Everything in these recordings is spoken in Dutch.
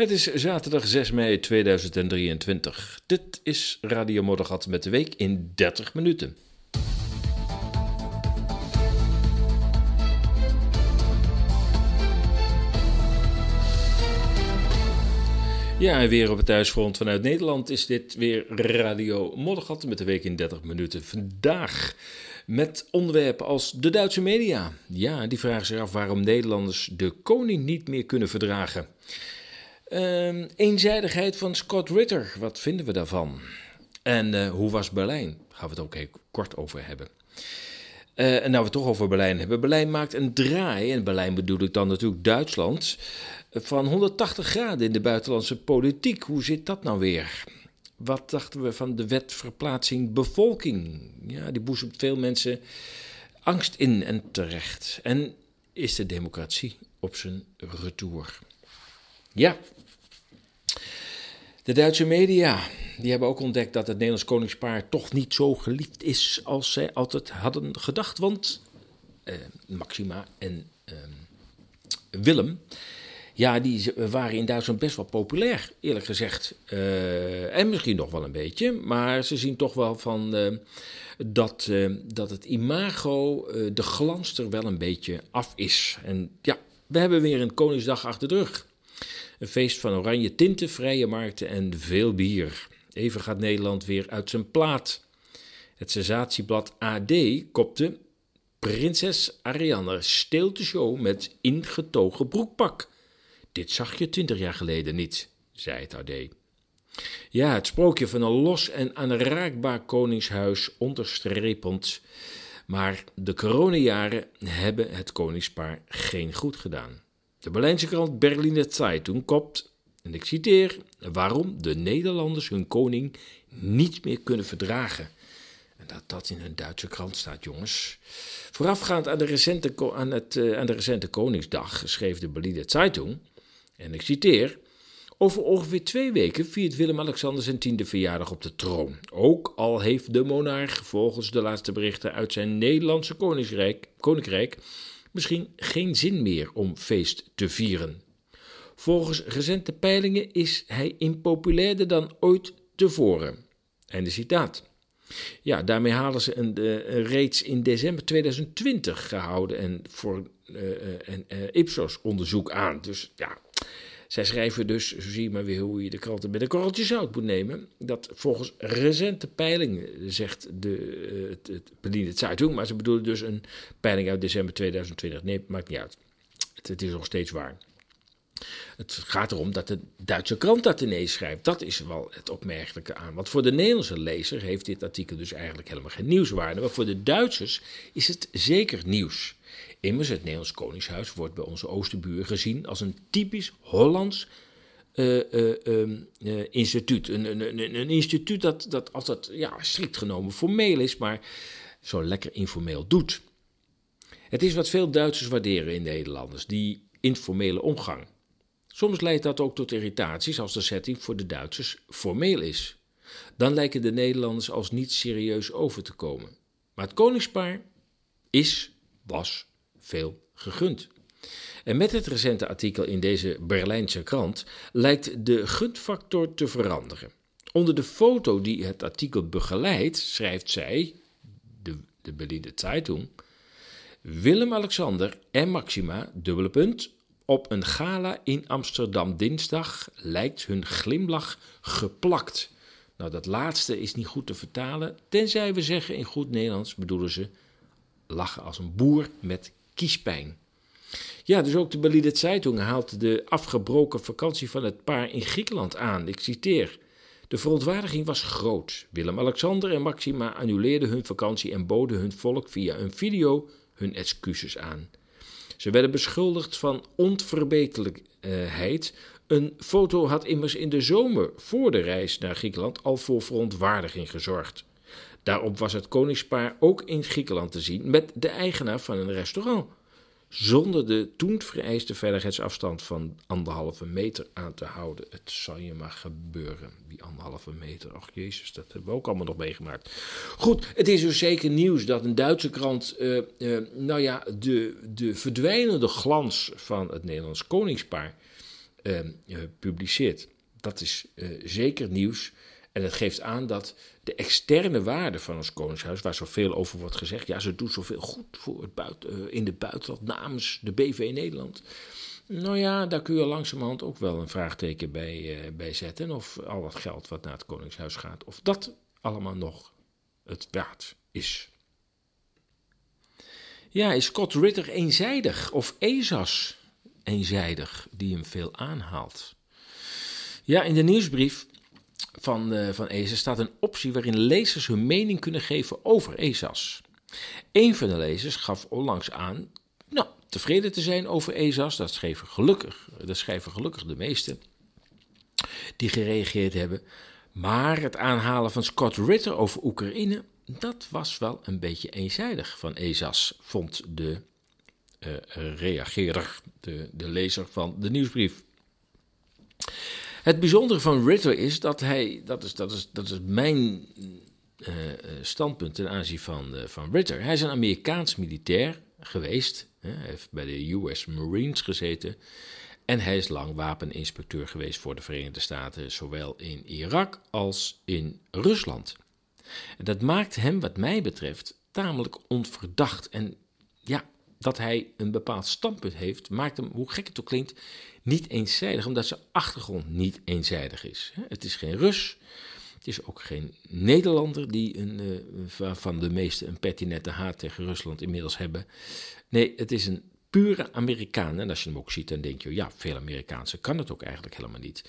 Het is zaterdag 6 mei 2023. Dit is Radio Moddergat met de week in 30 minuten. Ja, en weer op het thuisfront vanuit Nederland is dit weer Radio Moddergat met de week in 30 minuten. Vandaag met onderwerpen als de Duitse media. Ja, die vragen zich af waarom Nederlanders de koning niet meer kunnen verdragen. Uh, eenzijdigheid van Scott Ritter, wat vinden we daarvan? En uh, hoe was Berlijn? Daar gaan we het ook even kort over hebben. Uh, en nou we het toch over Berlijn hebben. Berlijn maakt een draai, en Berlijn bedoel ik dan natuurlijk Duitsland, van 180 graden in de buitenlandse politiek. Hoe zit dat nou weer? Wat dachten we van de wet verplaatsing bevolking? Ja, die boezemt veel mensen angst in en terecht. En is de democratie op zijn retour? Ja. De Duitse media die hebben ook ontdekt dat het Nederlands koningspaar toch niet zo geliefd is als zij altijd hadden gedacht. Want eh, Maxima en eh, Willem, ja, die waren in Duitsland best wel populair, eerlijk gezegd. Uh, en misschien nog wel een beetje, maar ze zien toch wel van uh, dat, dat het imago, de glans er wel een beetje af is. En ja, we hebben weer een Koningsdag achter de rug. Een feest van oranje tinten, vrije markten en veel bier. Even gaat Nederland weer uit zijn plaat. Het sensatieblad AD kopte Prinses Ariane steelt de show met ingetogen broekpak. Dit zag je twintig jaar geleden niet, zei het AD. Ja, het sprookje van een los en aanraakbaar koningshuis onderstrepend. Maar de coronajaren hebben het koningspaar geen goed gedaan. De Berlijnse krant Berliner Zeitung kopt, en ik citeer, waarom de Nederlanders hun koning niet meer kunnen verdragen. En dat dat in een Duitse krant staat, jongens. Voorafgaand aan de recente, aan het, uh, aan de recente Koningsdag schreef de Berliner Zeitung, en ik citeer, over ongeveer twee weken viert Willem-Alexander zijn tiende verjaardag op de troon. Ook al heeft de monarch, volgens de laatste berichten uit zijn Nederlandse koninkrijk, koninkrijk misschien geen zin meer om feest te vieren. Volgens recente peilingen is hij impopulairder dan ooit tevoren. Einde citaat. Ja, daarmee halen ze een, uh, reeds in december 2020 gehouden en voor een Ipsos onderzoek aan. Dus ja, zij schrijven dus, zo zie je maar weer hoe je de kranten met een korreltje zout moet nemen, dat volgens recente peilingen, zegt de, het, het Berliner Zeitung, maar ze bedoelen dus een peiling uit december 2020. Nee, maakt niet uit. Het, het is nog steeds waar. Het gaat erom dat de Duitse krant dat ineens schrijft. Dat is wel het opmerkelijke aan. Want voor de Nederlandse lezer heeft dit artikel dus eigenlijk helemaal geen nieuwswaarde. Maar voor de Duitsers is het zeker nieuws. Immers, het Nederlands Koningshuis wordt bij onze oosterbuur gezien als een typisch Hollands uh, uh, uh, instituut. Een, een, een, instituut dat, dat altijd ja, strikt genomen formeel is, maar zo lekker informeel doet. Het is wat veel Duitsers waarderen in Nederlanders, die informele omgang. Soms leidt dat ook tot irritaties als de setting voor de Duitsers formeel is. Dan lijken de Nederlanders als niet serieus over te komen. Maar het koningspaar is, was veel gegund. En met het recente artikel in deze Berlijnse krant lijkt de gunfactor te veranderen. Onder de foto die het artikel begeleidt, schrijft zij, de, de Berliner Zeitung, Willem-Alexander en Maxima, dubbele punt, op een gala in Amsterdam dinsdag lijkt hun glimlach geplakt. Nou, dat laatste is niet goed te vertalen, tenzij we zeggen in goed Nederlands bedoelen ze lachen als een boer met Ja, dus ook de Berliner Zeitung haalt de afgebroken vakantie van het paar in Griekenland aan. Ik citeer. De verontwaardiging was groot. Willem-Alexander en Maxima annuleerden hun vakantie en boden hun volk via een video hun excuses aan. Ze werden beschuldigd van onverbeterlijkheid. Een foto had immers in de zomer voor de reis naar Griekenland al voor verontwaardiging gezorgd. Daarop was het koningspaar ook in Griekenland te zien met de eigenaar van een restaurant zonder de toen vereiste veiligheidsafstand van anderhalve meter aan te houden. Het zal je maar gebeuren, die anderhalve meter. Ach jezus, dat hebben we ook allemaal nog meegemaakt. Goed, het is dus zeker nieuws dat een Duitse krant, uh, uh, nou ja, de, de verdwijnende glans van het Nederlands koningspaar ehm, publiceert. Dat is zeker nieuws. En het geeft aan dat de externe waarde van ons Koningshuis, waar zoveel over wordt gezegd, ja, ze doet zoveel goed voor het buiten, in de buitenland namens de BV Nederland. Nou ja, daar kun je langzamerhand ook wel een vraagteken bij, uh, bij zetten. Of al dat geld wat naar het Koningshuis gaat, of dat allemaal nog het waard is. Ja, is Scott Ritter eenzijdig of ESAS eenzijdig die hem veel aanhaalt? Ja, in de nieuwsbrief van, uh, van ESAS staat een optie waarin lezers hun mening kunnen geven over ESAS. Een van de lezers gaf onlangs aan nou, tevreden te zijn over ESAS. Dat schrijven gelukkig, dat schrijven gelukkig de meesten die gereageerd hebben. Maar het aanhalen van Scott Ritter over Oekraïne, dat was wel een beetje eenzijdig van ESAS, vond de uh, reageerder, de, de lezer van de nieuwsbrief. Het bijzondere van Ritter is dat hij, dat is, dat is, dat is mijn uh, standpunt ten aanzien van, uh, van Ritter. Hij is een Amerikaans militair geweest. Hè, hij heeft bij de US Marines gezeten. En hij is lang wapeninspecteur geweest voor de Verenigde Staten, zowel in Irak als in Rusland. Dat maakt hem, wat mij betreft, tamelijk onverdacht. En ja, dat hij een bepaald standpunt heeft, maakt hem, hoe gek het ook klinkt, niet eenzijdig, omdat zijn achtergrond niet eenzijdig is. Het is geen Rus, het is ook geen Nederlander die een, uh, van de meeste een pertinente haat tegen Rusland inmiddels hebben. Nee, het is een pure Amerikaan. En als je hem ook ziet, dan denk je, ja, veel Amerikaanse kan het ook eigenlijk helemaal niet.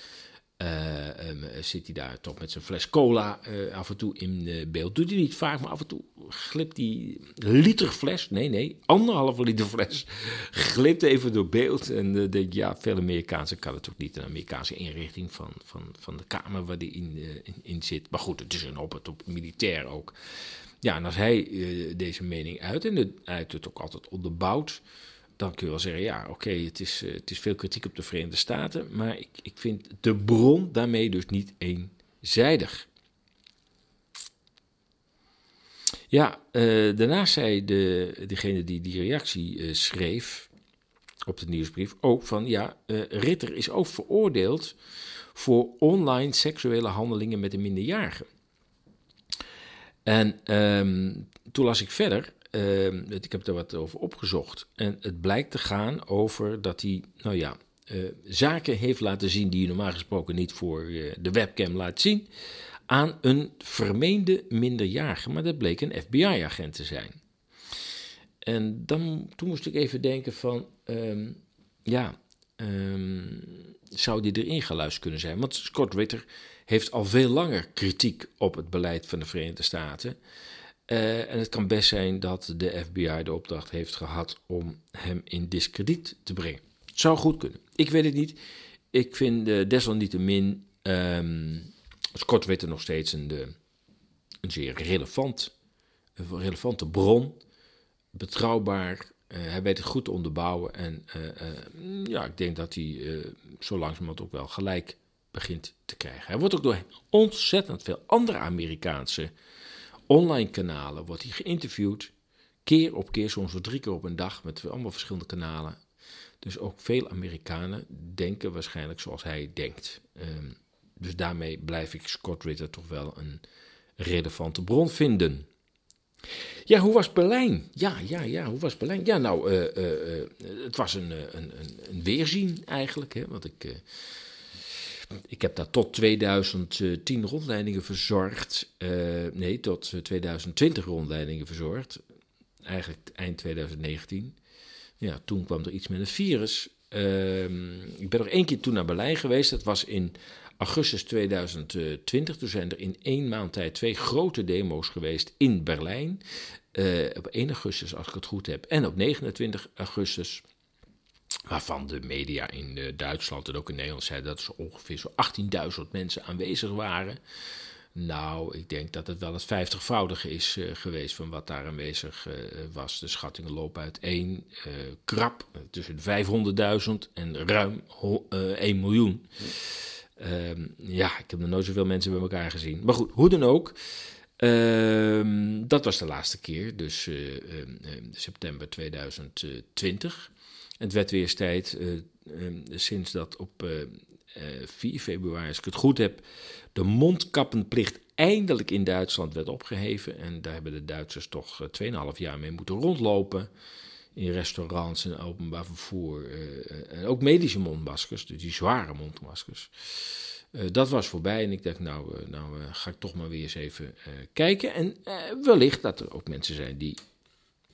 Uh, um, zit hij daar toch met zijn fles cola uh, af en toe in uh, beeld. Doet hij niet vaak, maar af en toe glipt die liter fles, nee, nee, anderhalve liter fles, glipt even door beeld. En denk ja, veel Amerikaanse kan het ook niet. Een Amerikaanse inrichting van, van, van de kamer waar die in, in, zit. Maar goed, het is een op het op militair ook. Ja, en als hij deze mening uit, en hij het ook altijd onderbouwt dan kun je wel zeggen, ja, oké, het, is, uh, het is veel kritiek op de Verenigde Staten, maar ik, ik vind de bron daarmee dus niet eenzijdig. Ja, uh, daarnaast zei de, degene die die reactie uh, schreef op de nieuwsbrief ook van, ja, Ritter is ook veroordeeld voor online seksuele handelingen met een minderjarige. En um, toen las ik verder uh, ik heb er wat over opgezocht. En het blijkt te gaan over dat hij, nou ja, uh, zaken heeft laten zien die je normaal gesproken niet voor uh, de webcam laat zien. Aan een vermeende minderjarige, maar dat bleek een FBI-agent te zijn. En dan, toen moest ik even denken van, um, ja, um, zou die erin geluisterd kunnen zijn? Want Scott Ritter heeft al veel langer kritiek op het beleid van de Verenigde Staten. Uh, en het kan best zijn dat de FBI de opdracht heeft gehad om hem in discrediet te brengen. Het zou goed kunnen. Ik weet het niet. Ik vind uh, desalniettemin um, Scott Witte nog steeds een, de, een zeer relevant, relevante bron. Betrouwbaar. Hij weet het goed te onderbouwen. En ja, ik denk dat hij zo langzamerhand ook wel gelijk begint te krijgen. Hij wordt ook door ontzettend veel andere Amerikaanse online kanalen wordt hij geïnterviewd. Keer op keer, soms wel drie keer op een dag, met allemaal verschillende kanalen. Dus ook veel Amerikanen denken waarschijnlijk zoals hij denkt. Um, dus daarmee blijf ik Scott Ritter toch wel een relevante bron vinden. Ja, hoe was Berlijn? Ja, ja, ja, hoe was Berlijn? Ja, nou, uh, uh, uh, het was een, een, een, een, weerzien eigenlijk. Hè, want ik ik heb daar tot 2010 rondleidingen verzorgd. Uh, nee, tot 2020 rondleidingen verzorgd. Eigenlijk eind 2019. Ja, toen kwam er iets met een virus. Uh, ik ben nog één keer toen naar Berlijn geweest. Dat was in augustus 2020. Toen zijn er in één maand tijd twee grote demo's geweest in Berlijn. Uh, op 1 augustus, als ik het goed heb. En op 29 augustus waarvan de media in uh, Duitsland en ook in Nederland zeiden dat er ongeveer zo 18.000 mensen aanwezig waren. Nou, ik denk dat het wel het vijftigvoudige is uh, geweest van wat daar aanwezig uh, was. De schattingen lopen uit één krap tussen 500.000 en ruim 1 miljoen. Ehm, ja, ik heb nog nooit zoveel mensen bij elkaar gezien. Maar goed, hoe dan ook. Ehm, dat was de laatste keer, dus september 2020. Het werd weer tijd. Uh, sinds dat op 4 februari, als ik het goed heb, de mondkappenplicht eindelijk in Duitsland werd opgeheven. En daar hebben de Duitsers toch 2,5 jaar mee moeten rondlopen in restaurants en openbaar vervoer. En ook medische mondmaskers, dus die zware mondmaskers. Dat was voorbij en ik dacht, nou, nou ga ik toch maar weer eens even kijken. En wellicht dat er ook mensen zijn die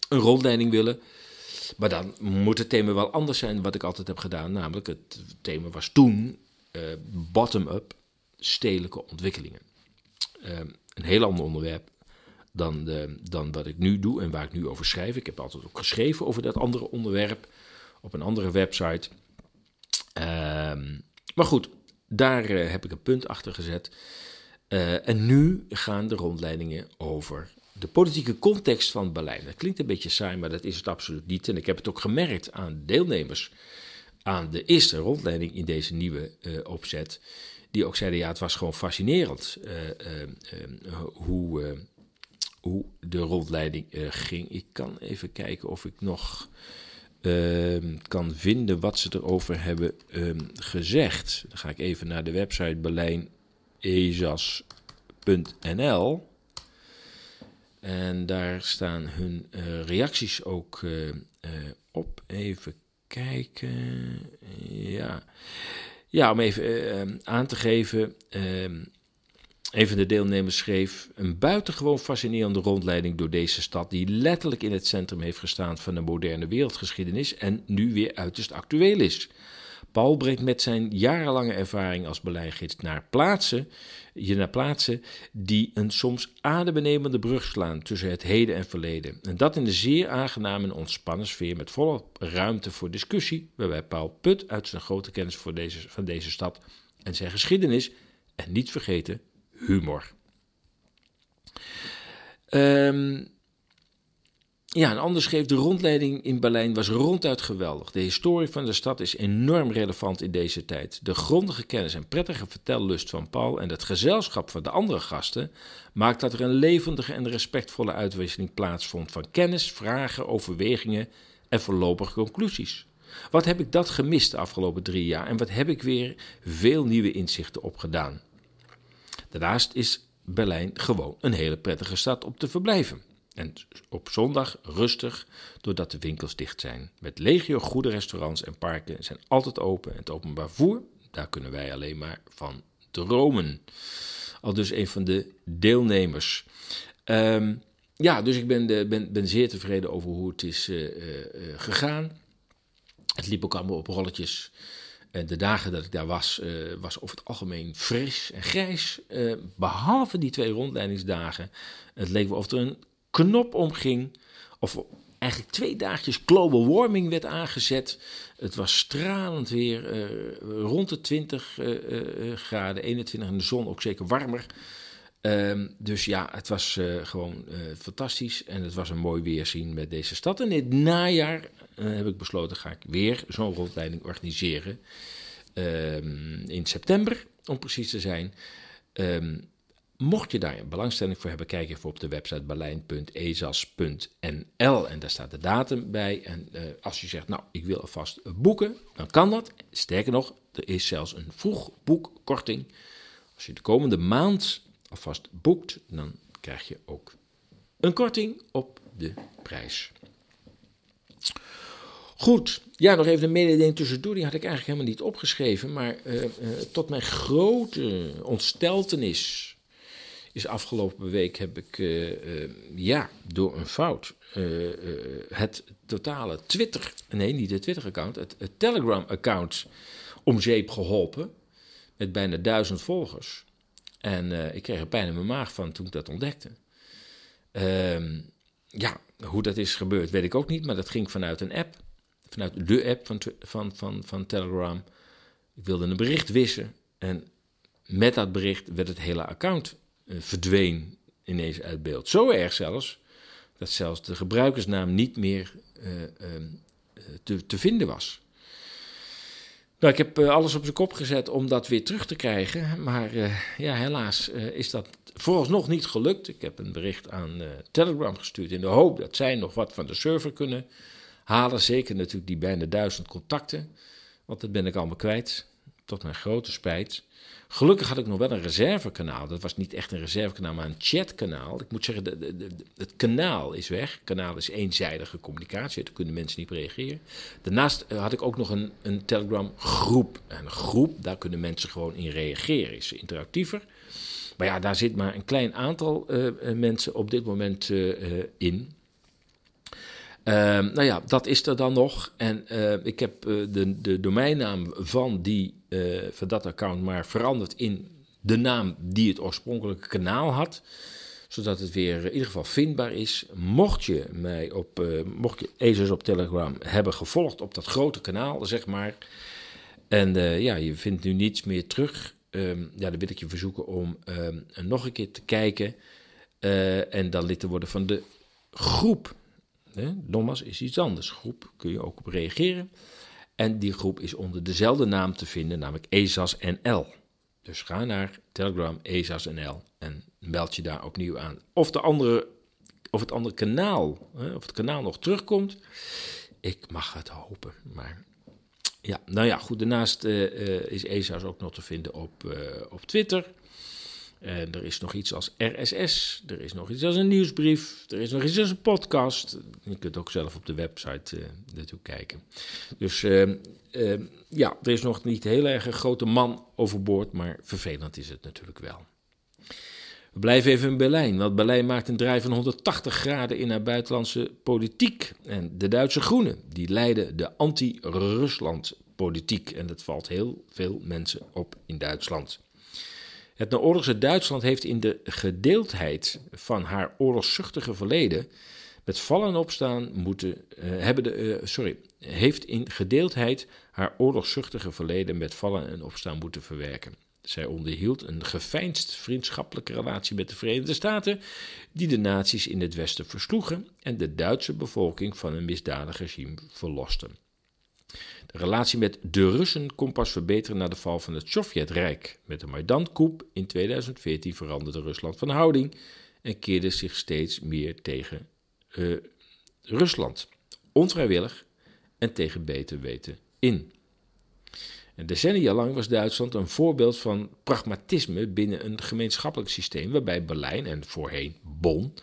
een rondleiding willen. Maar dan moet het thema wel anders zijn wat ik altijd heb gedaan. Namelijk, het thema was toen bottom-up stedelijke ontwikkelingen. een heel ander onderwerp dan, de, dan wat ik nu doe en waar ik nu over schrijf. Ik heb altijd ook geschreven over dat andere onderwerp op een andere website. Um, maar goed, daar uh, heb ik een punt achter gezet. Uh, en nu gaan de rondleidingen over de politieke context van Berlijn. Dat klinkt een beetje saai, maar dat is het absoluut niet. En ik heb het ook gemerkt aan deelnemers aan de eerste rondleiding in deze nieuwe uh, opzet. Die ook zeiden, ja, het was gewoon fascinerend hoe hoe de rondleiding ging. Ik kan even kijken of ik nog uh, kan vinden wat ze erover hebben um, gezegd. Dan ga ik even naar de website berlijnezas.nl. En daar staan hun uh, reacties ook uh, op. Even kijken. Ja, ja om even aan te geven. Ehm, een van de deelnemers schreef: Een buitengewoon fascinerende rondleiding door deze stad, die letterlijk in het centrum heeft gestaan van de moderne wereldgeschiedenis en nu weer uiterst actueel is. Paul brengt met zijn jarenlange ervaring als beleidsgids naar plaatsen, je naar plaatsen die een soms adembenemende brug slaan tussen het heden en verleden. En dat in een zeer aangename en ontspannen sfeer met volle ruimte voor discussie, waarbij Paul put uit zijn grote kennis voor deze, van deze stad en zijn geschiedenis en niet vergeten humor. Um, ja, een ander schreef: De rondleiding in Berlijn was ronduit geweldig. De historie van de stad is enorm relevant in deze tijd. De grondige kennis en prettige vertellust van Paul en het gezelschap van de andere gasten maakt dat er een levendige en respectvolle uitwisseling plaatsvond van kennis, vragen, overwegingen en voorlopige conclusies. Wat heb ik dat gemist de afgelopen drie jaar en wat heb ik weer veel nieuwe inzichten opgedaan? Daarnaast is Berlijn gewoon een hele prettige stad om te verblijven. En op zondag rustig, doordat de winkels dicht zijn. Met legio goede restaurants en parken zijn altijd open. En het openbaar voer, daar kunnen wij alleen maar van dromen. Al dus een van de deelnemers. Um, ja, dus ik ben, de, ben, ben, zeer tevreden over hoe het is uh, uh, gegaan. Het liep ook allemaal op rolletjes. Eh, de dagen dat ik daar was, uh, was over het algemeen fris en grijs. Uh, behalve die twee rondleidingsdagen. Het leek wel of er een knop omging. Of eigenlijk twee dagjes global warming werd aangezet. Het was stralend weer. Uh, rond de 20 graden, 21 en de zon ook zeker warmer. Um, dus ja, het was gewoon fantastisch. En het was een mooi weerzien met deze stad. En in het najaar heb ik besloten, ga ik weer zo'n rondleiding organiseren. Um, in september, om precies te zijn. Um, mocht je daar belangstelling voor hebben, kijk even op de website berlijn.ezas.nl en daar staat de datum bij. En uh, als je zegt, nou, ik wil alvast boeken, dan kan dat. Sterker nog, er is zelfs een vroegboekkorting. Als je de komende maand alvast boekt, dan krijg je ook een korting op de prijs. Goed, ja, nog even een mededeling tussendoor. Die had ik eigenlijk helemaal niet opgeschreven. Maar uh, uh, tot mijn grote ontsteltenis is afgelopen week heb ik, uh, ja, door een fout het totale Twitter, nee, niet het Twitter-account, het, Telegram-account om zeep geholpen. Met bijna duizend volgers. En ik kreeg er pijn in mijn maag van toen ik dat ontdekte. Ehm, ja, hoe dat is gebeurd, weet ik ook niet. Maar dat ging vanuit een app vanuit de app van, van, van, van Telegram. Ik wilde een bericht wissen en met dat bericht werd het hele account verdween ineens uit beeld. Zo erg zelfs dat zelfs de gebruikersnaam niet meer uh, uh, te, te, vinden was. Nou, ik heb alles op zijn kop gezet om dat weer terug te krijgen, maar ja, helaas is dat vooralsnog niet gelukt. Ik heb een bericht aan Telegram gestuurd in de hoop dat zij nog wat van de server kunnen halen. Zeker natuurlijk die bijna duizend contacten. Want dat ben ik allemaal kwijt, tot mijn grote spijt. Gelukkig had ik nog wel een reservekanaal. Dat was niet echt een reservekanaal, maar een chatkanaal. Ik moet zeggen, de, het kanaal is weg. kanaal is eenzijdige communicatie. Daar kunnen mensen niet op reageren. Daarnaast eh, had ik ook nog een, een Telegram groep. En een groep, daar kunnen mensen gewoon in reageren. Is interactiever. Maar ja, daar zit maar een klein aantal uh, mensen op dit moment uh, in. Ehm, nou ja, dat is er dan nog. En uh, ik heb uh, de, de domeinnaam van, die, uh, van dat account maar veranderd in de naam die het oorspronkelijke kanaal had. Zodat het weer in ieder geval vindbaar is. Mocht je mij op, mocht je Ezers op Telegram hebben gevolgd op dat grote kanaal, zeg maar. En ja, je vindt nu niets meer terug. Um, ja, dan wil ik je verzoeken om um, nog een keer te kijken. en dan lid te worden van de groep? Nogmaals, is iets anders. Groep kun je ook op reageren. En die groep is onder dezelfde naam te vinden, namelijk ESAS NL. Dus ga naar Telegram ESAS NL en meld je daar opnieuw aan. Of, de andere, of het andere kanaal, hè, of het kanaal nog terugkomt, ik mag het hopen. Maar ja, nou ja, goed. Daarnaast uh, is ESAS ook nog te vinden op, uh, op Twitter. Er is nog iets als RSS, er is nog iets als een nieuwsbrief, er is nog iets als een podcast. Je kunt ook zelf op de website uh, naartoe kijken. Dus uh, uh, ja, er is nog niet heel erg een grote man overboord, maar vervelend is het natuurlijk wel. We blijven even in Berlijn, want Berlijn maakt een draai van 180 graden in haar buitenlandse politiek. En de Duitse Groenen, die leiden de anti-Rusland politiek. En dat valt heel veel mensen op in Duitsland. Het naoorlogse Duitsland heeft in de gedeeldheid van haar oorlogszuchtige verleden met vallen en opstaan moeten uh, hebben de, uh, sorry, heeft in gedeeldheid haar oorlogszuchtige verleden met vallen en opstaan moeten verwerken. Zij onderhield een geveinsd vriendschappelijke relatie met de Verenigde Staten, die de nazi's in het Westen versloegen en de Duitse bevolking van een misdadig regime verlosten. De relatie met de Russen kon pas verbeteren na de val van het Sovjetrijk. Met de Maidan-coup in 2014 veranderde Rusland van houding en keerde zich steeds meer tegen uh, Rusland. Onvrijwillig en tegen beter weten in. En decennia lang was Duitsland een voorbeeld van pragmatisme binnen een gemeenschappelijk systeem waarbij Berlijn en voorheen Bonn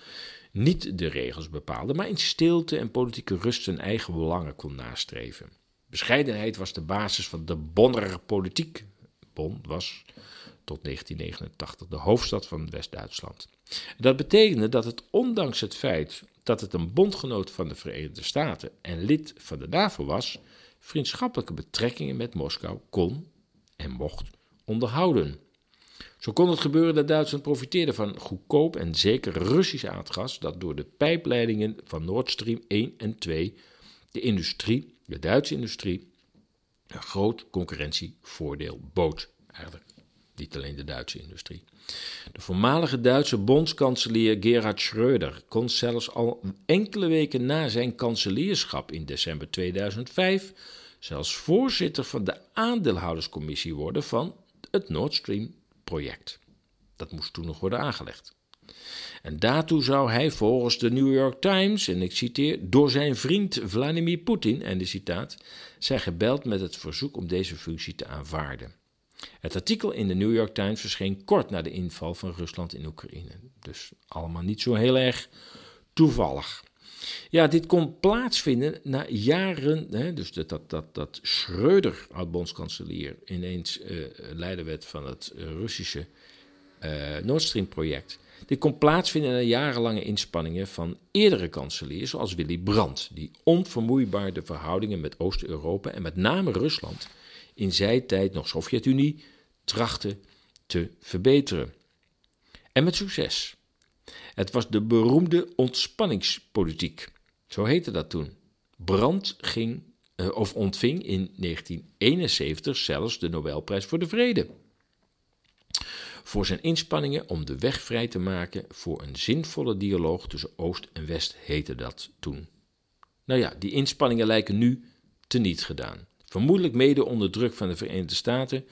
niet de regels bepaalde, maar in stilte en politieke rust zijn eigen belangen kon nastreven. Bescheidenheid was de basis van de Bonner politiek. Bonn was tot 1989 de hoofdstad van West-Duitsland. Dat betekende dat het ondanks het feit dat het een bondgenoot van de Verenigde Staten en lid van de NAVO was, vriendschappelijke betrekkingen met Moskou kon en mocht onderhouden. Zo kon het gebeuren dat Duitsland profiteerde van goedkoop en zeker Russisch aardgas dat door de pijpleidingen van Nord Stream 1 en 2 de industrie de Duitse industrie een groot concurrentievoordeel bood. Eigenlijk niet alleen de Duitse industrie. De voormalige Duitse bondskanselier Gerhard Schröder kon zelfs al enkele weken na zijn kanselierschap in december 2005 zelfs voorzitter van de aandeelhouderscommissie worden van het Nord Stream project. Dat moest toen nog worden aangelegd. En daartoe zou hij volgens de New York Times, en ik citeer, door zijn vriend Vladimir Poetin, en de citaat, zijn gebeld met het verzoek om deze functie te aanvaarden. Het artikel in de New York Times verscheen kort na de inval van Rusland in Oekraïne. Dus allemaal niet zo heel erg toevallig. Ja, dit kon plaatsvinden na jaren, hè, dus dat, dat, dat, dat Schröder, oud-bondskanselier, ineens uh, leider werd van het Russische uh, Nord Stream project. Dit kon plaatsvinden na jarenlange inspanningen van eerdere kanseliers, zoals Willy Brandt, die onvermoeibaar de verhoudingen met Oost-Europa en met name Rusland, in zijn tijd nog Sovjet-Unie, trachtte te verbeteren. En met succes. Het was de beroemde ontspanningspolitiek. Zo heette dat toen. Brandt ging, uh, of ontving in 1971 zelfs de Nobelprijs voor de Vrede voor zijn inspanningen om de weg vrij te maken voor een zinvolle dialoog tussen Oost en West, heette dat toen. Nou ja, die inspanningen lijken nu teniet gedaan. Vermoedelijk mede onder druk van de Verenigde Staten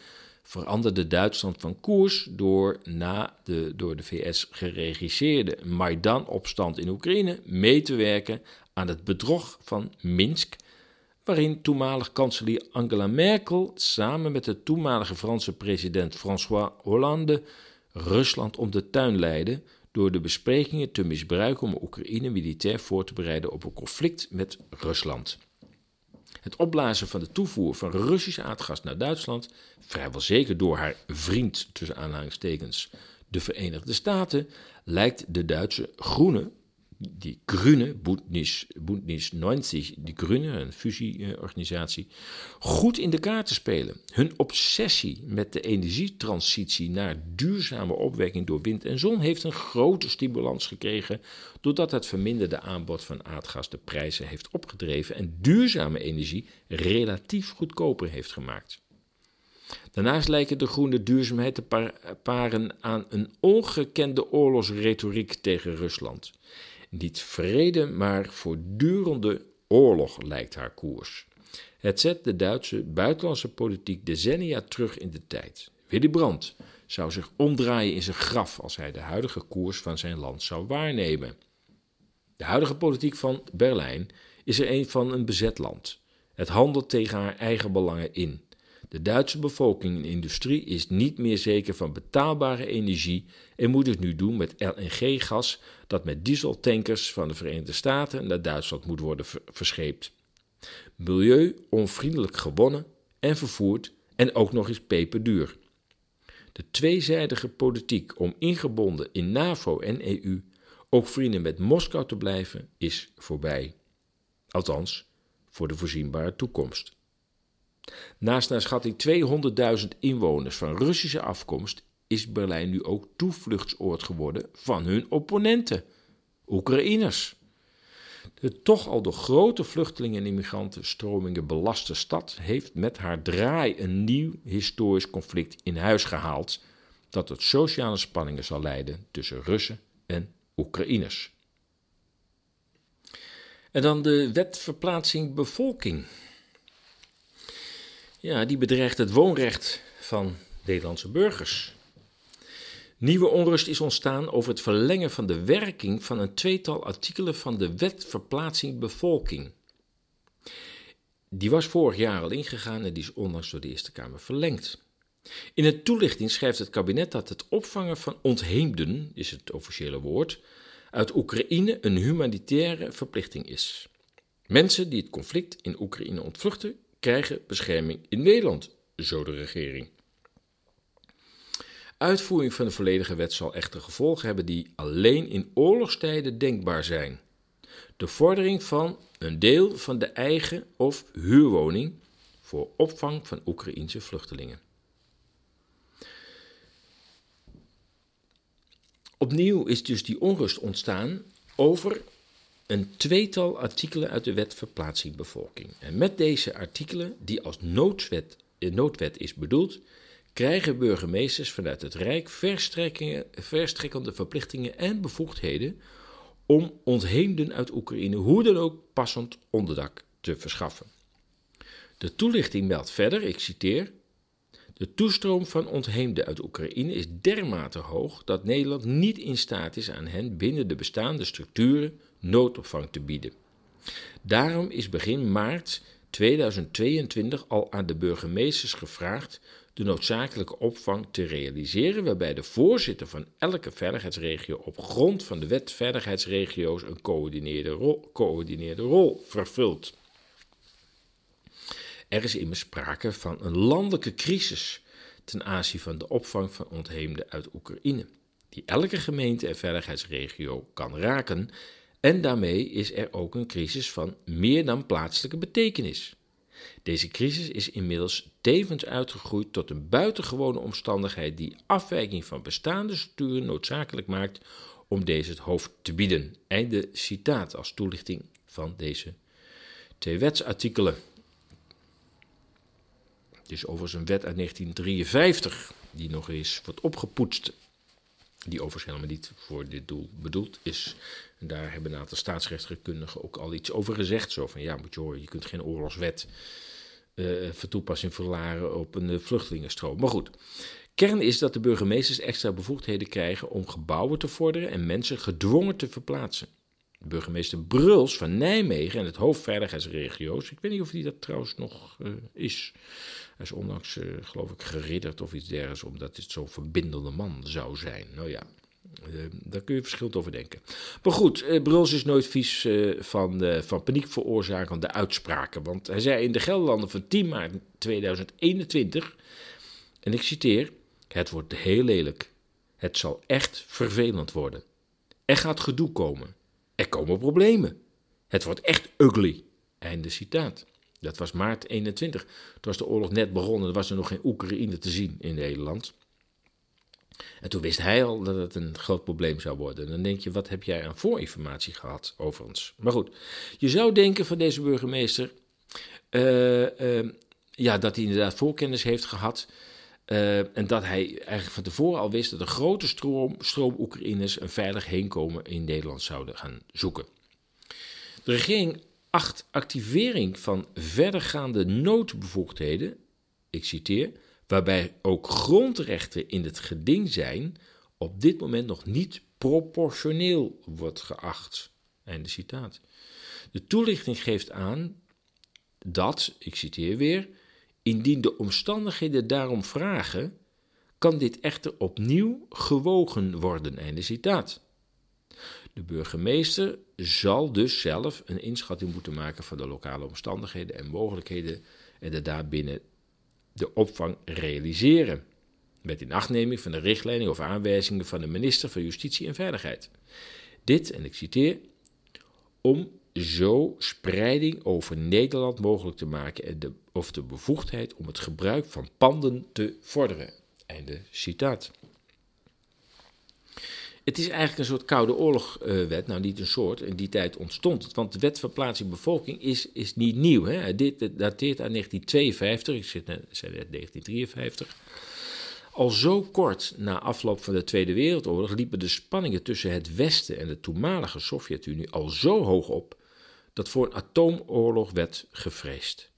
veranderde Duitsland van koers door na de door de VS geregisseerde Maidan-opstand in Oekraïne mee te werken aan het bedrog van Minsk, waarin toenmalig kanselier Angela Merkel samen met de toenmalige Franse president François Hollande Rusland om de tuin leidde door de besprekingen te misbruiken om Oekraïne militair voor te bereiden op een conflict met Rusland. Het opblazen van de toevoer van Russisch aardgas naar Duitsland, vrijwel zeker door haar vriend tussen aanhalingstekens de Verenigde Staten, lijkt de Duitse groene die Grüne, Bündnis, Bündnis 90, die Grüne, een fusieorganisatie, goed in de kaart te spelen. Hun obsessie met de energietransitie naar duurzame opwekking door wind en zon heeft een grote stimulans gekregen, doordat het verminderde aanbod van aardgas de prijzen heeft opgedreven en duurzame energie relatief goedkoper heeft gemaakt. Daarnaast lijken de groene duurzaamheid te paren aan een ongekende oorlogsretoriek tegen Rusland. Niet vrede, maar voortdurende oorlog lijkt haar koers. Het zet de Duitse buitenlandse politiek decennia terug in de tijd. Willy Brandt zou zich omdraaien in zijn graf als hij de huidige koers van zijn land zou waarnemen. De huidige politiek van Berlijn is er een van een bezet land. Het handelt tegen haar eigen belangen in. De Duitse bevolking en industrie is niet meer zeker van betaalbare energie en moet het nu doen met LNG-gas dat met dieseltankers van de Verenigde Staten naar Duitsland moet worden verscheept. Milieu onvriendelijk gewonnen en vervoerd en ook nog eens peperduur. De tweezijdige politiek om ingebonden in NAVO en EU ook vrienden met Moskou te blijven is voorbij. Althans, voor de voorzienbare toekomst. Naast naar schatting 200.000 inwoners van Russische afkomst is Berlijn nu ook toevluchtsoord geworden van hun opponenten, Oekraïners. De toch al door grote vluchtelingen en immigrantenstromingen belaste stad heeft met haar draai een nieuw historisch conflict in huis gehaald dat tot sociale spanningen zal leiden tussen Russen en Oekraïners. En dan de wet verplaatsing bevolking. Ja, die bedreigt het woonrecht van Nederlandse burgers. Nieuwe onrust is ontstaan over het verlengen van de werking van een tweetal artikelen van de Wet Verplaatsing Bevolking. Die was vorig jaar al ingegaan en die is onlangs door de Eerste Kamer verlengd. In een toelichting schrijft het kabinet dat het opvangen van ontheemden, is het officiële woord, uit Oekraïne een humanitaire verplichting is. Mensen die het conflict in Oekraïne ontvluchten, krijgen bescherming in Nederland, zo de regering. Uitvoering van de volledige wet zal echter gevolgen hebben die alleen in oorlogstijden denkbaar zijn. De vordering van een deel van de eigen of huurwoning voor opvang van Oekraïense vluchtelingen. Opnieuw is dus die onrust ontstaan over een tweetal artikelen uit de wet verplaatsing bevolking. En met deze artikelen, die als noodwet, eh, noodwet is bedoeld, krijgen burgemeesters vanuit het Rijk verstrekkende verplichtingen en bevoegdheden om ontheemden uit Oekraïne hoe dan ook passend onderdak te verschaffen. De toelichting meldt verder, ik citeer, de toestroom van ontheemden uit Oekraïne is dermate hoog dat Nederland niet in staat is aan hen binnen de bestaande structuren noodopvang te bieden. Daarom is begin maart 2022 al aan de burgemeesters gevraagd de noodzakelijke opvang te realiseren, waarbij de voorzitter van elke veiligheidsregio op grond van de wet veiligheidsregio's een coördineerde rol, coördineerde rol vervult. Er is immers sprake van een landelijke crisis ten aanzien van de opvang van ontheemden uit Oekraïne, die elke gemeente en veiligheidsregio kan raken en daarmee is er ook een crisis van meer dan plaatselijke betekenis. Deze crisis is inmiddels tevens uitgegroeid tot een buitengewone omstandigheid die afwijking van bestaande structuren noodzakelijk maakt om deze het hoofd te bieden. Einde citaat als toelichting van deze twee wetsartikelen. Het is overigens een wet uit 1953 die nog eens wordt opgepoetst die overigens helemaal niet voor dit doel bedoeld is. En daar hebben een aantal staatsrechtskundigen ook al iets over gezegd. Zo van, ja, moet je horen, je kunt geen oorlogswet uh, voor toepassing verlaren op een uh, vluchtelingenstroom. Maar goed, kern is dat de burgemeesters extra bevoegdheden krijgen om gebouwen te vorderen en mensen gedwongen te verplaatsen. Burgemeester Bruls van Nijmegen en het hoofdveiligheidsregio's. Ik weet niet of hij dat trouwens nog uh, is. Hij is onlangs, uh, geloof ik, geridderd of iets dergelijks, omdat het zo'n verbindende man zou zijn. Nou ja, uh, daar kun je verschillend over denken. Maar goed, Bruls is nooit vies van, van paniek veroorzakende uitspraken. Want hij zei in de Gelderlanden van 10 maart 2021, en ik citeer: Het wordt heel lelijk. Het zal echt vervelend worden. Er gaat gedoe komen. Er komen problemen. Het wordt echt ugly. Einde citaat. Dat was maart 21. Toen was de oorlog net begonnen. Er was er nog geen Oekraïne te zien in Nederland. En toen wist hij al dat het een groot probleem zou worden. En dan denk je, wat heb jij aan voorinformatie gehad over ons? Maar goed, je zou denken van deze burgemeester... Uh, uh, ja, dat hij inderdaad voorkennis heeft gehad... Uh, en dat hij eigenlijk van tevoren al wist dat een grote stroom, stroom Oekraïners een veilig heenkomen in Nederland zouden gaan zoeken. De regering acht activering van verdergaande noodbevoegdheden, ik citeer, waarbij ook grondrechten in het geding zijn, op dit moment nog niet proportioneel wordt geacht. Einde citaat. De toelichting geeft aan dat, ik citeer weer, Indien de omstandigheden daarom vragen, kan dit echter opnieuw gewogen worden. Einde citaat. De burgemeester zal dus zelf een inschatting moeten maken van de lokale omstandigheden en mogelijkheden en de daarbinnen de opvang realiseren. Met inachtneming van de richtlijnen of aanwijzingen van de minister van Justitie en Veiligheid. Dit, en ik citeer, om zo spreiding over Nederland mogelijk te maken en de, of de bevoegdheid om het gebruik van panden te vorderen. Einde citaat. Het is eigenlijk een soort koude oorlogwet, uh, nou niet een soort, in die tijd ontstond het, want de wet verplaatsing bevolking is, is niet nieuw. Hè? Dit dateert aan 1952, ik zit net, zei net 1953. Al zo kort na afloop van de Tweede Wereldoorlog liepen de spanningen tussen het Westen en de toenmalige Sovjet-Unie al zo hoog op dat voor een atoomoorlog werd gevreesd.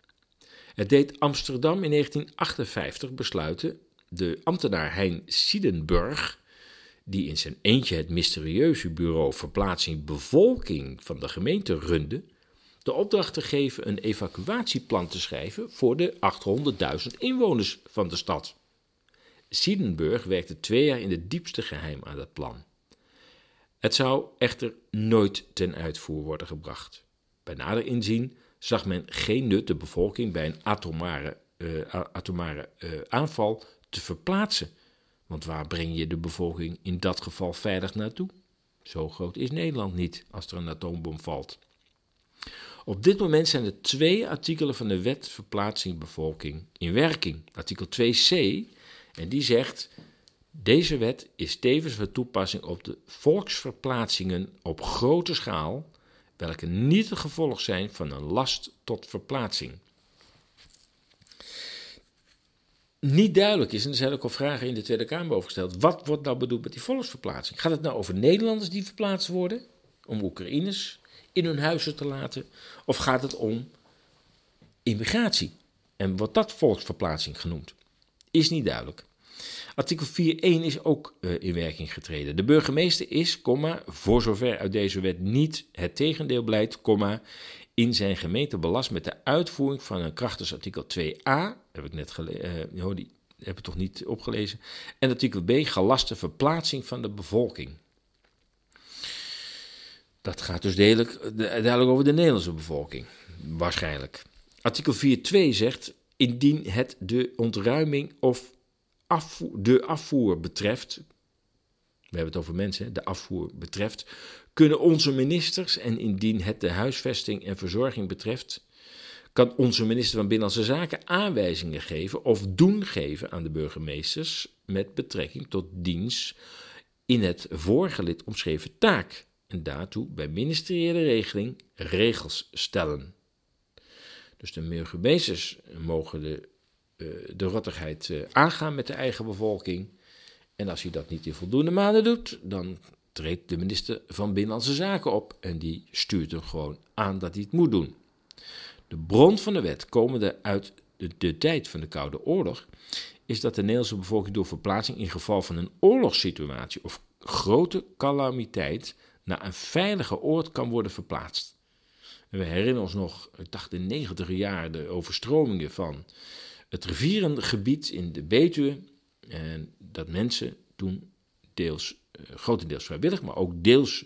Het deed Amsterdam in 1958 besluiten de ambtenaar Hein Siedenburg, die in zijn eentje het mysterieuze bureau Verplaatsing Bevolking van de gemeente runde, de opdracht te geven een evacuatieplan te schrijven voor de 800.000 inwoners van de stad. Siedenburg werkte twee jaar in het diepste geheim aan dat plan. Het zou echter nooit ten uitvoer worden gebracht. Bij nader inzien zag men geen nut de bevolking bij een atomare, uh, atomare uh, aanval te verplaatsen. Want waar breng je de bevolking in dat geval veilig naartoe? Zo groot is Nederland niet als er een atoombom valt. Op dit moment zijn er twee artikelen van de wet verplaatsing bevolking in werking. Artikel 2c, en die zegt: Deze wet is tevens van toepassing op de volksverplaatsingen op grote schaal welke niet het gevolg zijn van een last tot verplaatsing. Niet duidelijk is, en er zijn ook al vragen in de Tweede Kamer over gesteld, wat wordt nou bedoeld met die volksverplaatsing? Gaat het nou over Nederlanders die verplaatst worden, om Oekraïners in hun huizen te laten, of gaat het om immigratie? En wordt dat volksverplaatsing genoemd? Is niet duidelijk. Artikel 4.1 is ook uh, in werking getreden. De burgemeester is, voor zover uit deze wet niet het tegendeel blijkt, in zijn gemeente belast met de uitvoering van een krachtens artikel 2a, heb ik net gelezen, uh, die heb ik toch niet opgelezen, en artikel B, gelaste verplaatsing van de bevolking. Dat gaat dus duidelijk, duidelijk over de Nederlandse bevolking, waarschijnlijk. Artikel 4.2 zegt, indien het de ontruiming of afvoer, de afvoer betreft, we hebben het over mensen, de afvoer betreft, kunnen onze ministers, en indien het de huisvesting en verzorging betreft, kan onze minister van Binnenlandse Zaken aanwijzingen geven of doen geven aan de burgemeesters met betrekking tot diens in het vorige lid omschreven taak en daartoe bij ministeriële regeling regels stellen. Dus de burgemeesters mogen de de rottigheid eh, aangaan met de eigen bevolking. En als hij dat niet in voldoende maanden doet, dan treedt de minister van Binnenlandse Zaken op en die stuurt hem gewoon aan dat hij het moet doen. De bron van de wet, komende uit de, tijd van de Koude Oorlog, is dat de Nederlandse bevolking door verplaatsing in geval van een oorlogssituatie of grote calamiteit naar een veilige oord kan worden verplaatst. We herinneren ons nog, ik dacht in de negentiger jaren, de overstromingen van het rivierengebied in de Betuwe. En dat mensen toen deels, uh, grotendeels vrijwillig, maar ook deels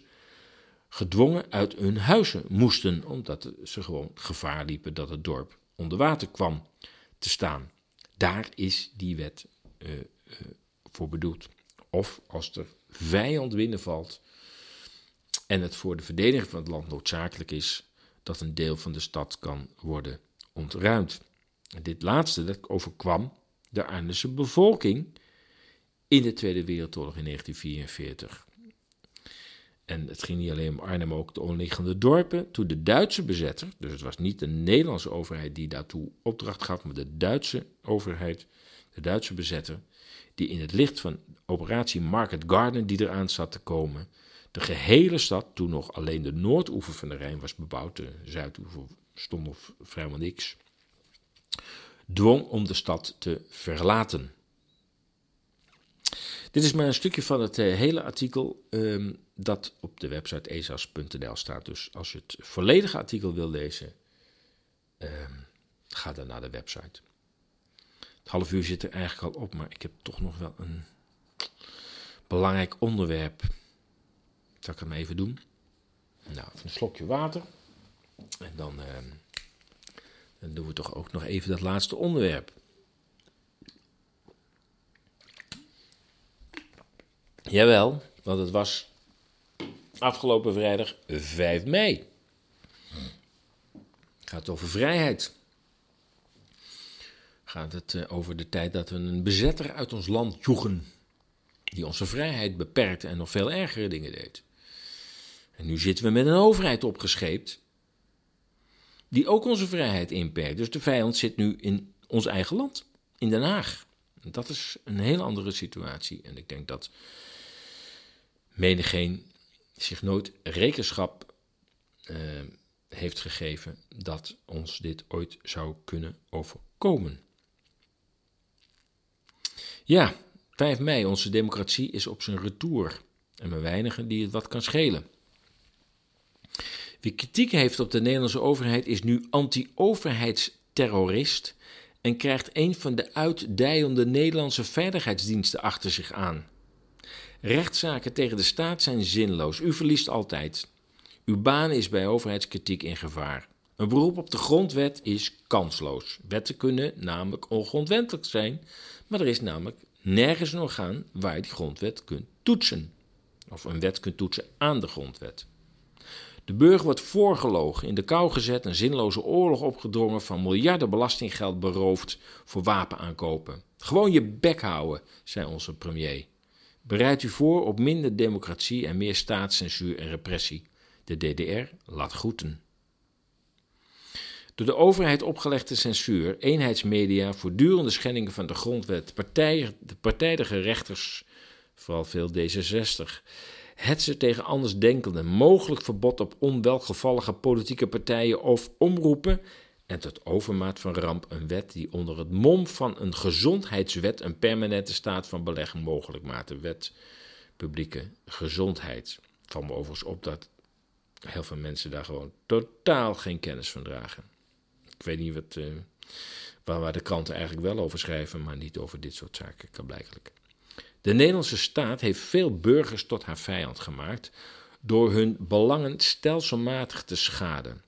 gedwongen uit hun huizen moesten, omdat ze gewoon gevaar liepen dat het dorp onder water kwam te staan. Daar is die wet uh, uh, voor bedoeld. Of als er vijand binnenvalt en het voor de verdediging van het land noodzakelijk is dat een deel van de stad kan worden ontruimd. Dit laatste dat overkwam de Arnhemse bevolking in de Tweede Wereldoorlog in 1944. En het ging niet alleen om Arnhem, ook de omliggende dorpen. Toen de Duitse bezetter, dus het was niet de Nederlandse overheid die daartoe opdracht gaf, maar de Duitse overheid, de Duitse bezetter, die in het licht van operatie Market Garden die eraan zat te komen, de gehele stad, toen nog alleen de noordoever van de Rijn was bebouwd, de zuidoever stond nog vrijwel niks, dwong om de stad te verlaten. Dit is maar een stukje van het uh, hele artikel um, dat op de website esas.nl staat. Dus als je het volledige artikel wil lezen, um, ga dan naar de website. Het half uur zit er eigenlijk al op, maar ik heb toch nog wel een belangrijk onderwerp. Zal ik hem even doen? Nou, een slokje water. En dan, uh, dan doen we toch ook nog even dat laatste onderwerp. Jawel, want het was afgelopen vrijdag 5 mei. Gaat over vrijheid. Gaat het uh, over de tijd dat we een bezetter uit ons land joegen. Die onze vrijheid beperkte en nog veel ergere dingen deed. En nu zitten we met een overheid opgescheept. Die ook onze vrijheid inperkt. Dus de vijand zit nu in ons eigen land, in Den Haag. Dat is een heel andere situatie. En ik denk dat menigeen zich nooit rekenschap uh, heeft gegeven dat ons dit ooit zou kunnen overkomen. Ja, 5 mei, onze democratie is op zijn retour. En maar weinigen die het wat kan schelen. Wie kritiek heeft op de Nederlandse overheid is nu anti-overheidsterrorist en krijgt een van de uitdijende Nederlandse veiligheidsdiensten achter zich aan. Rechtszaken tegen de staat zijn zinloos. U verliest altijd. Uw baan is bij overheidskritiek in gevaar. Een beroep op de grondwet is kansloos. Wetten kunnen namelijk ongrondwettelijk zijn, maar er is namelijk nergens een orgaan waar je die grondwet kunt toetsen. Of een wet kunt toetsen aan de grondwet. De burger wordt voorgelogen, in de kou gezet, een zinloze oorlog opgedrongen, van miljarden belastinggeld beroofd voor wapenaankopen. Gewoon je bek houden, zei onze premier. Bereid u voor op minder democratie en meer staatscensuur en repressie. De DDR laat groeten. Door de overheid opgelegde censuur, eenheidsmedia, voortdurende schendingen van de grondwet, partij, de partijdige rechters, vooral veel D66, hetsen tegen andersdenkenden, mogelijk verbod op onwelgevallige politieke partijen of omroepen en tot overmaat van ramp een wet die onder het mom van een gezondheidswet een permanente staat van beleg mogelijk maakt. De wet publieke gezondheid. Van me overigens op dat heel veel mensen daar gewoon totaal geen kennis van dragen. Ik weet niet wat, uh, waar, waar de kranten eigenlijk wel over schrijven, maar niet over dit soort zaken, kan blijkelijk. De Nederlandse staat heeft veel burgers tot haar vijand gemaakt door hun belangen stelselmatig te schaden.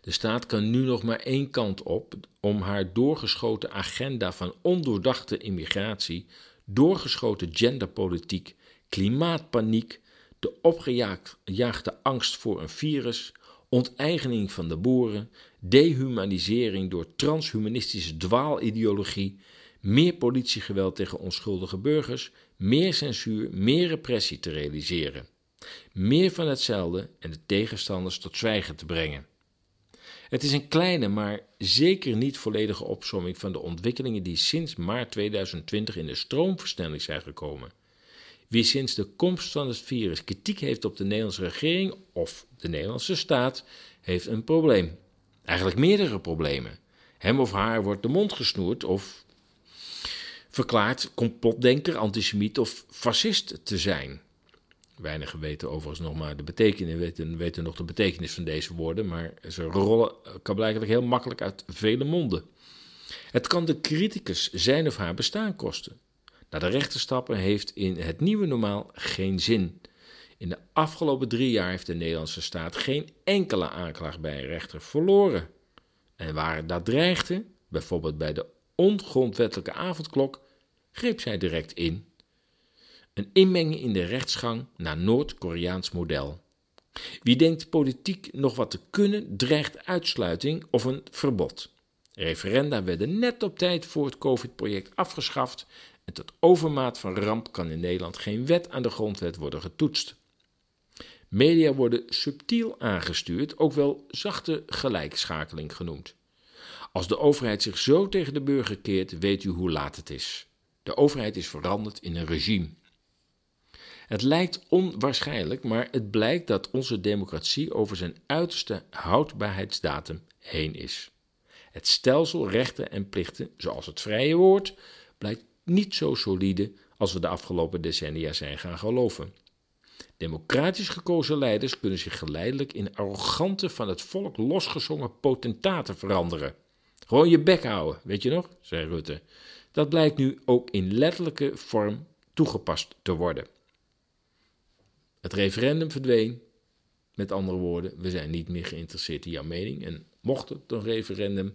De staat kan nu nog maar één kant op om haar doorgeschoten agenda van ondoordachte immigratie, doorgeschoten genderpolitiek, klimaatpaniek, de opgejaagde angst voor een virus, onteigening van de boeren, dehumanisering door transhumanistische dwaalideologie, meer politiegeweld tegen onschuldige burgers, meer censuur, meer repressie te realiseren. Meer van hetzelfde en de tegenstanders tot zwijgen te brengen. Het is een kleine, maar zeker niet volledige opsomming van de ontwikkelingen die sinds maart 2020 in de stroomversnelling zijn gekomen. Wie sinds de komst van het virus kritiek heeft op de Nederlandse regering of de Nederlandse staat, heeft een probleem. Eigenlijk meerdere problemen. Hem of haar wordt de mond gesnoerd of verklaard complotdenker, antisemiet of fascist te zijn. Weinigen weten overigens nog maar de betekenis, weten, weten nog de betekenis van deze woorden, maar ze rollen kan blijkbaar heel makkelijk uit vele monden. Het kan de criticus zijn of haar bestaan kosten. Naar de rechter stappen heeft in het nieuwe normaal geen zin. In de afgelopen drie jaar heeft de Nederlandse staat geen enkele aanklacht bij een rechter verloren. En waar dat dreigde, bijvoorbeeld bij de ongrondwettelijke avondklok, greep zij direct in. Een inmenging in de rechtsgang naar Noord-Koreaans model. Wie denkt politiek nog wat te kunnen, dreigt uitsluiting of een verbod. Referenda werden net op tijd voor het COVID-project afgeschaft en tot overmaat van ramp kan in Nederland geen wet aan de grondwet worden getoetst. Media worden subtiel aangestuurd, ook wel zachte gelijkschakeling genoemd. Als de overheid zich zo tegen de burger keert, weet u hoe laat het is. De overheid is veranderd in een regime. Het lijkt onwaarschijnlijk, maar het blijkt dat onze democratie over zijn uiterste houdbaarheidsdatum heen is. Het stelsel rechten en plichten, zoals het vrije woord, blijkt niet zo solide als we de afgelopen decennia zijn gaan geloven. Democratisch gekozen leiders kunnen zich geleidelijk in arrogante, van het volk losgezongen potentaten veranderen. Gewoon je bek houden, weet je nog, zei Rutte. Dat blijkt nu ook in letterlijke vorm toegepast te worden. Het referendum verdween. Met andere woorden, we zijn niet meer geïnteresseerd in jouw mening. En mocht het een referendum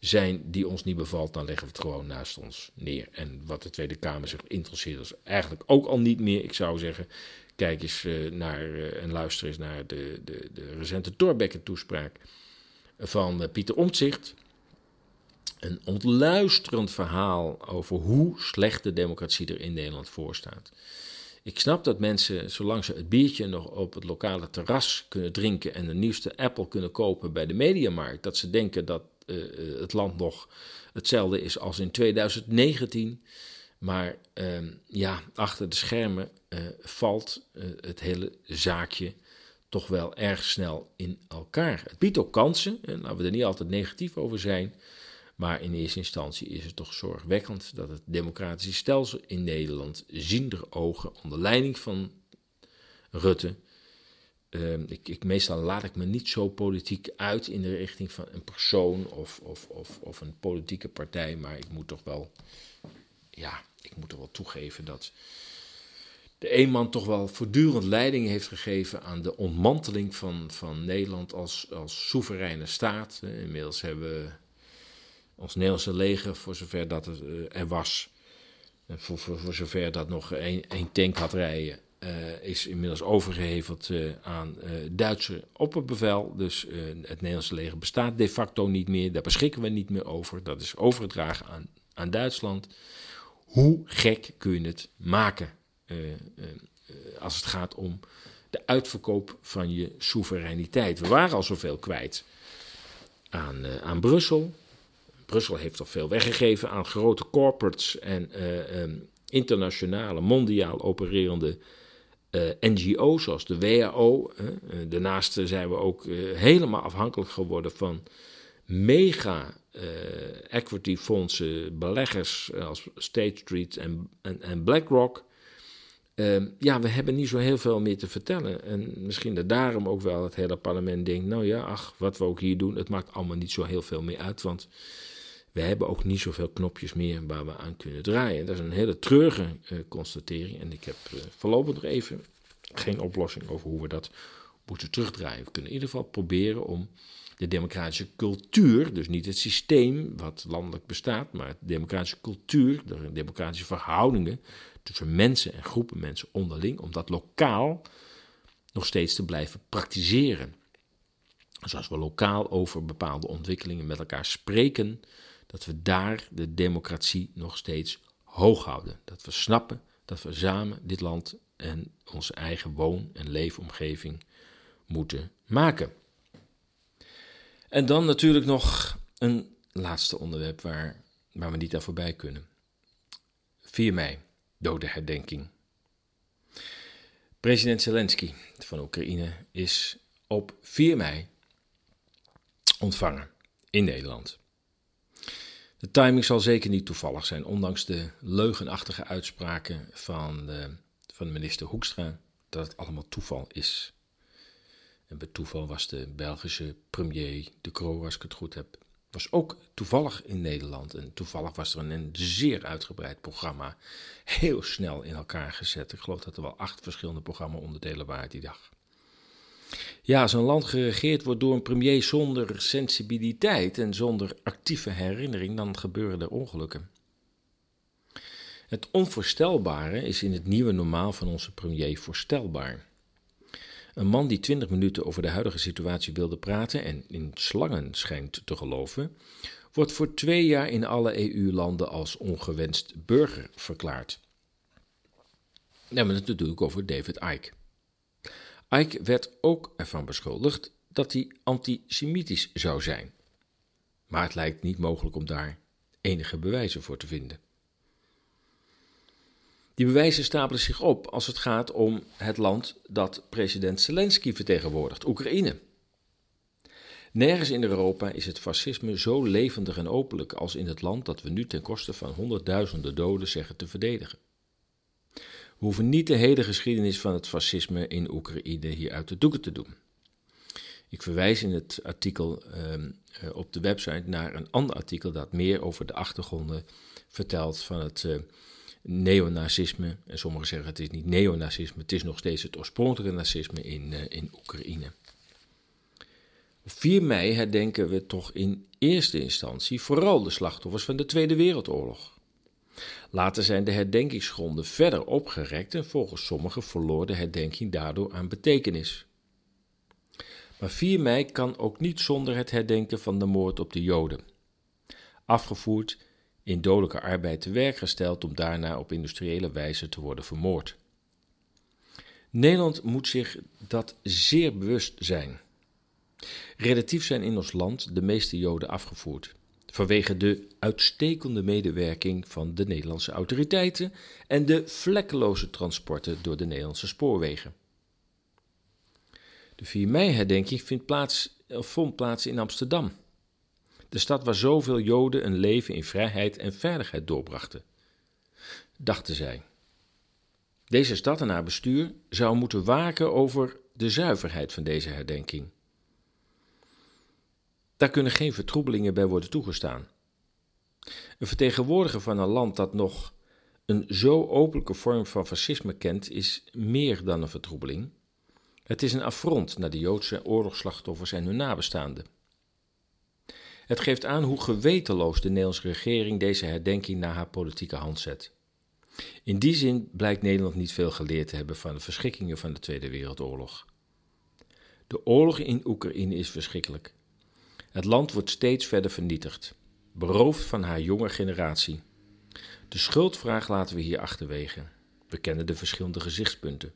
zijn die ons niet bevalt, dan leggen we het gewoon naast ons neer. En wat de Tweede Kamer zich interesseert, is eigenlijk ook al niet meer. Ik zou zeggen, kijk eens uh, naar uh, en luister eens naar de, de, de recente Torbekke-toespraak van uh, Pieter Omtzigt. Een ontluisterend verhaal over hoe slecht de democratie er in Nederland voor staat. Ik snap dat mensen, zolang ze het biertje nog op het lokale terras kunnen drinken en de nieuwste Apple kunnen kopen bij de mediamarkt, dat ze denken dat uh, het land nog hetzelfde is als in 2019. Maar uh, ja, achter de schermen uh, valt het hele zaakje toch wel erg snel in elkaar. Het biedt ook kansen, en laten we er niet altijd negatief over zijn. Maar in eerste instantie is het toch zorgwekkend dat het democratische stelsel in Nederland ziender ogen onder leiding van Rutte. Uh, ik, ik, meestal laat ik me niet zo politiek uit in de richting van een persoon of, of, of, of een politieke partij, maar ik moet toch wel, ja, ik moet toch wel toegeven dat de eenman toch wel voortdurend leiding heeft gegeven aan de ontmanteling van, van Nederland als, als soevereine staat. Inmiddels hebben we ons Nederlandse leger, voor zover dat het uh, er was, voor, voor, voor, zover dat nog één, tank had rijden, uh, is inmiddels overgeheveld uh, aan Duitse opperbevel. Dus het Nederlandse leger bestaat de facto niet meer, daar beschikken we niet meer over. Dat is overgedragen aan, aan Duitsland. Hoe gek kun je het maken als het gaat om de uitverkoop van je soevereiniteit? We waren al zoveel kwijt aan, aan Brussel. Brussel heeft al veel weggegeven aan grote corporates en uh, um, internationale, mondiaal opererende uh, NGO's zoals de WHO. Uh, daarnaast zijn we ook helemaal afhankelijk geworden van mega equity fondsen, beleggers als State Street en, en, en BlackRock. Ehm, ja, we hebben niet zo heel veel meer te vertellen. En misschien dat daarom ook wel het hele parlement denkt: nou ja, ach, wat we ook hier doen, het maakt allemaal niet zo heel veel meer uit. Want we hebben ook niet zoveel knopjes meer waar we aan kunnen draaien. Dat is een hele treurige uh, constatering. En ik heb uh, voorlopig nog even geen oplossing over hoe we dat moeten terugdraaien. We kunnen in ieder geval proberen om de democratische cultuur, dus niet het systeem wat landelijk bestaat, maar de democratische cultuur, de democratische verhoudingen tussen mensen en groepen mensen onderling, om dat lokaal nog steeds te blijven praktiseren. Dus als we lokaal over bepaalde ontwikkelingen met elkaar spreken, dat we daar de democratie nog steeds hoog houden. Dat we snappen dat we samen dit land en onze eigen woon- en leefomgeving moeten maken. En dan natuurlijk nog een laatste onderwerp waar, waar we niet aan voorbij kunnen. 4 mei, dodenherdenking. President Zelensky van Oekraïne is op 4 mei ontvangen in Nederland. De timing zal zeker niet toevallig zijn, ondanks de leugenachtige uitspraken van de, van minister Hoekstra. dat het allemaal toeval is. En bij toeval was de Belgische premier De Croo, als ik het goed heb, was ook toevallig in Nederland. En toevallig was er een, een zeer uitgebreid programma heel snel in elkaar gezet. Ik geloof dat er wel acht verschillende programma-onderdelen waren die dag. Ja, als een land geregeerd wordt door een premier zonder sensibiliteit en zonder actieve herinnering, dan gebeuren er ongelukken. Het onvoorstelbare is in het nieuwe normaal van onze premier voorstelbaar. Een man die twintig minuten over de huidige situatie wilde praten en in slangen schijnt te geloven, wordt voor twee jaar in alle EU-landen als ongewenst burger verklaard. Dan hebben we het natuurlijk over David Icke. Icke werd ook ervan beschuldigd dat hij antisemitisch zou zijn. Maar het lijkt niet mogelijk om daar enige bewijzen voor te vinden. Die bewijzen stapelen zich op als het gaat om het land dat president Zelensky vertegenwoordigt, Oekraïne. Nergens in Europa is het fascisme zo levendig en openlijk als in het land dat we nu ten koste van honderdduizenden doden zeggen te verdedigen. We hoeven niet de hele geschiedenis van het fascisme in Oekraïne hier uit de doeken te doen. Ik verwijs in het artikel ehm, eh, op de website naar een ander artikel dat meer over de achtergronden vertelt van het uh, neonazisme. En sommigen zeggen het is niet neonazisme, het is nog steeds het oorspronkelijke nazisme in, uh, in Oekraïne. Op 4 mei herdenken we toch in eerste instantie vooral de slachtoffers van de Tweede Wereldoorlog. Later zijn de herdenkingsgronden verder opgerekt en volgens sommigen verloor de herdenking daardoor aan betekenis. Maar 4 mei kan ook niet zonder het herdenken van de moord op de Joden. Afgevoerd, in dodelijke arbeid te werk gesteld om daarna op industriële wijze te worden vermoord. Nederland moet zich dat zeer bewust zijn. Relatief zijn in ons land de meeste Joden afgevoerd vanwege de uitstekende medewerking van de Nederlandse autoriteiten en de vlekkeloze transporten door de Nederlandse spoorwegen. De 4 mei-herdenking vindt plaats, vond plaats in Amsterdam, de stad waar zoveel Joden een leven in vrijheid en veiligheid doorbrachten, dachten zij. Deze stad en haar bestuur zou moeten waken over de zuiverheid van deze herdenking. Daar kunnen geen vertroebelingen bij worden toegestaan. Een vertegenwoordiger van een land dat nog een zo openlijke vorm van fascisme kent, is meer dan een vertroebeling. Het is een affront naar de Joodse oorlogsslachtoffers en hun nabestaanden. Het geeft aan hoe gewetenloos de Nederlandse regering deze herdenking naar haar politieke hand zet. In die zin blijkt Nederland niet veel geleerd te hebben van de verschrikkingen van de Tweede Wereldoorlog. De oorlog in Oekraïne is verschrikkelijk. Het land wordt steeds verder vernietigd, beroofd van haar jonge generatie. De schuldvraag laten we hier achterwege. We kennen de verschillende gezichtspunten.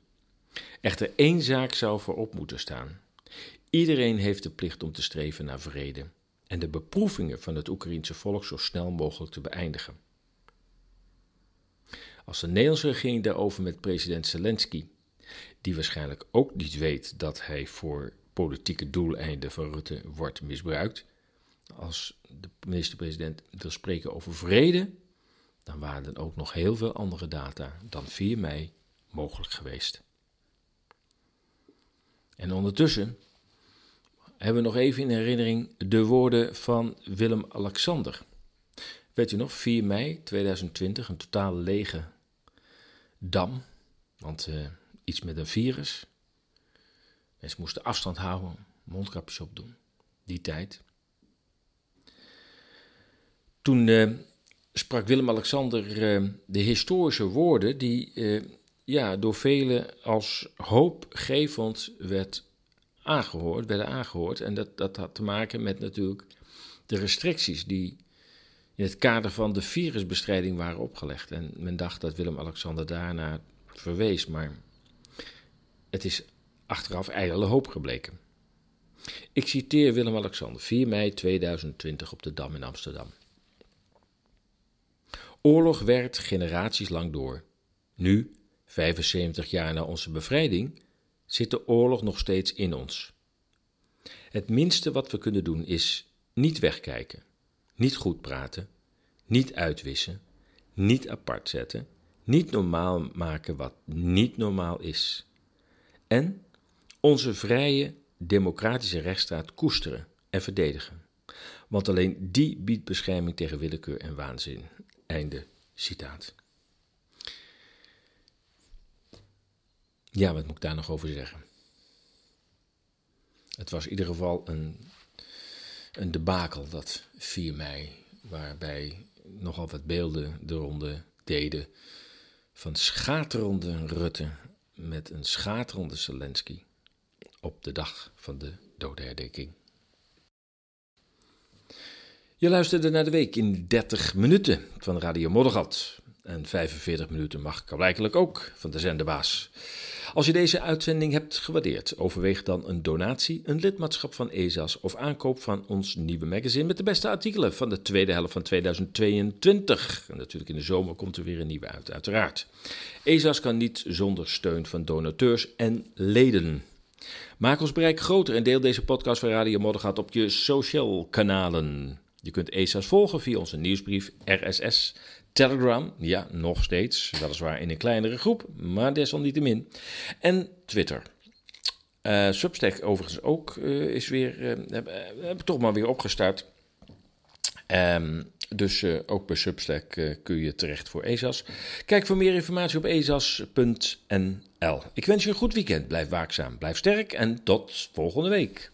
Echter één zaak zou voorop moeten staan. Iedereen heeft de plicht om te streven naar vrede en de beproevingen van het Oekraïense volk zo snel mogelijk te beëindigen. Als de Nederlandse regering daarover met president Zelensky, die waarschijnlijk ook niet weet dat hij voor politieke doeleinden van Rutte wordt misbruikt. Als de minister-president wil spreken over vrede, dan waren er ook nog heel veel andere data dan 4 mei mogelijk geweest. En ondertussen hebben we nog even in herinnering de woorden van Willem-Alexander. Weet u nog, 4 mei 2020, een totaal lege dam, want uh, iets met een virus. Mensen moesten afstand houden, mondkapjes opdoen. Die tijd. Toen uh, sprak Willem-Alexander uh, de historische woorden die uh, ja, door velen als hoopgevend werd aangehoord, werden aangehoord. En dat, dat had te maken met natuurlijk de restricties die in het kader van de virusbestrijding waren opgelegd. En men dacht dat Willem-Alexander daarna verwees, maar het is achteraf ijdele hoop gebleken. Ik citeer Willem-Alexander, 4 mei 2020 op de Dam in Amsterdam. Oorlog werkt generaties lang door. Nu, 75 jaar na onze bevrijding, zit de oorlog nog steeds in ons. Het minste wat we kunnen doen is niet wegkijken, niet goed praten, niet uitwissen, niet apart zetten, niet normaal maken wat niet normaal is. en onze vrije democratische rechtsstaat koesteren en verdedigen. Want alleen die biedt bescherming tegen willekeur en waanzin. Einde citaat. Ja, wat moet ik daar nog over zeggen? Het was in ieder geval een, een debakel, dat 4 mei, waarbij nogal wat beelden de ronde deden van schaterende Rutte met een schaterende Zelensky op de dag van de dodenherdenking. Je luisterde naar de week in 30 minuten van Radio Moddergat. En 45 minuten mag blijkelijk ook van de zenderbaas. Als je deze uitzending hebt gewaardeerd, overweeg dan een donatie, een lidmaatschap van ESAS of aankoop van ons nieuwe magazine met de beste artikelen van de tweede helft van 2022. En natuurlijk in de zomer komt er weer een nieuwe uit, uiteraard. ESAS kan niet zonder steun van donateurs en leden. Maak ons bereik groter en deel deze podcast van Radio Moddergat op je social kanalen. Je kunt ESA's volgen via onze nieuwsbrief RSS, Telegram, ja, nog steeds, weliswaar in een kleinere groep, maar desalniettemin. En Twitter. Uh, Substack overigens ook uh, is weer, uh, hebben, hebben toch maar weer opgestart. Um, dus ook bij Substack kun je terecht voor ESA's. Kijk voor meer informatie op ezas.nl. Ik wens je een goed weekend. Blijf waakzaam, blijf sterk en tot volgende week.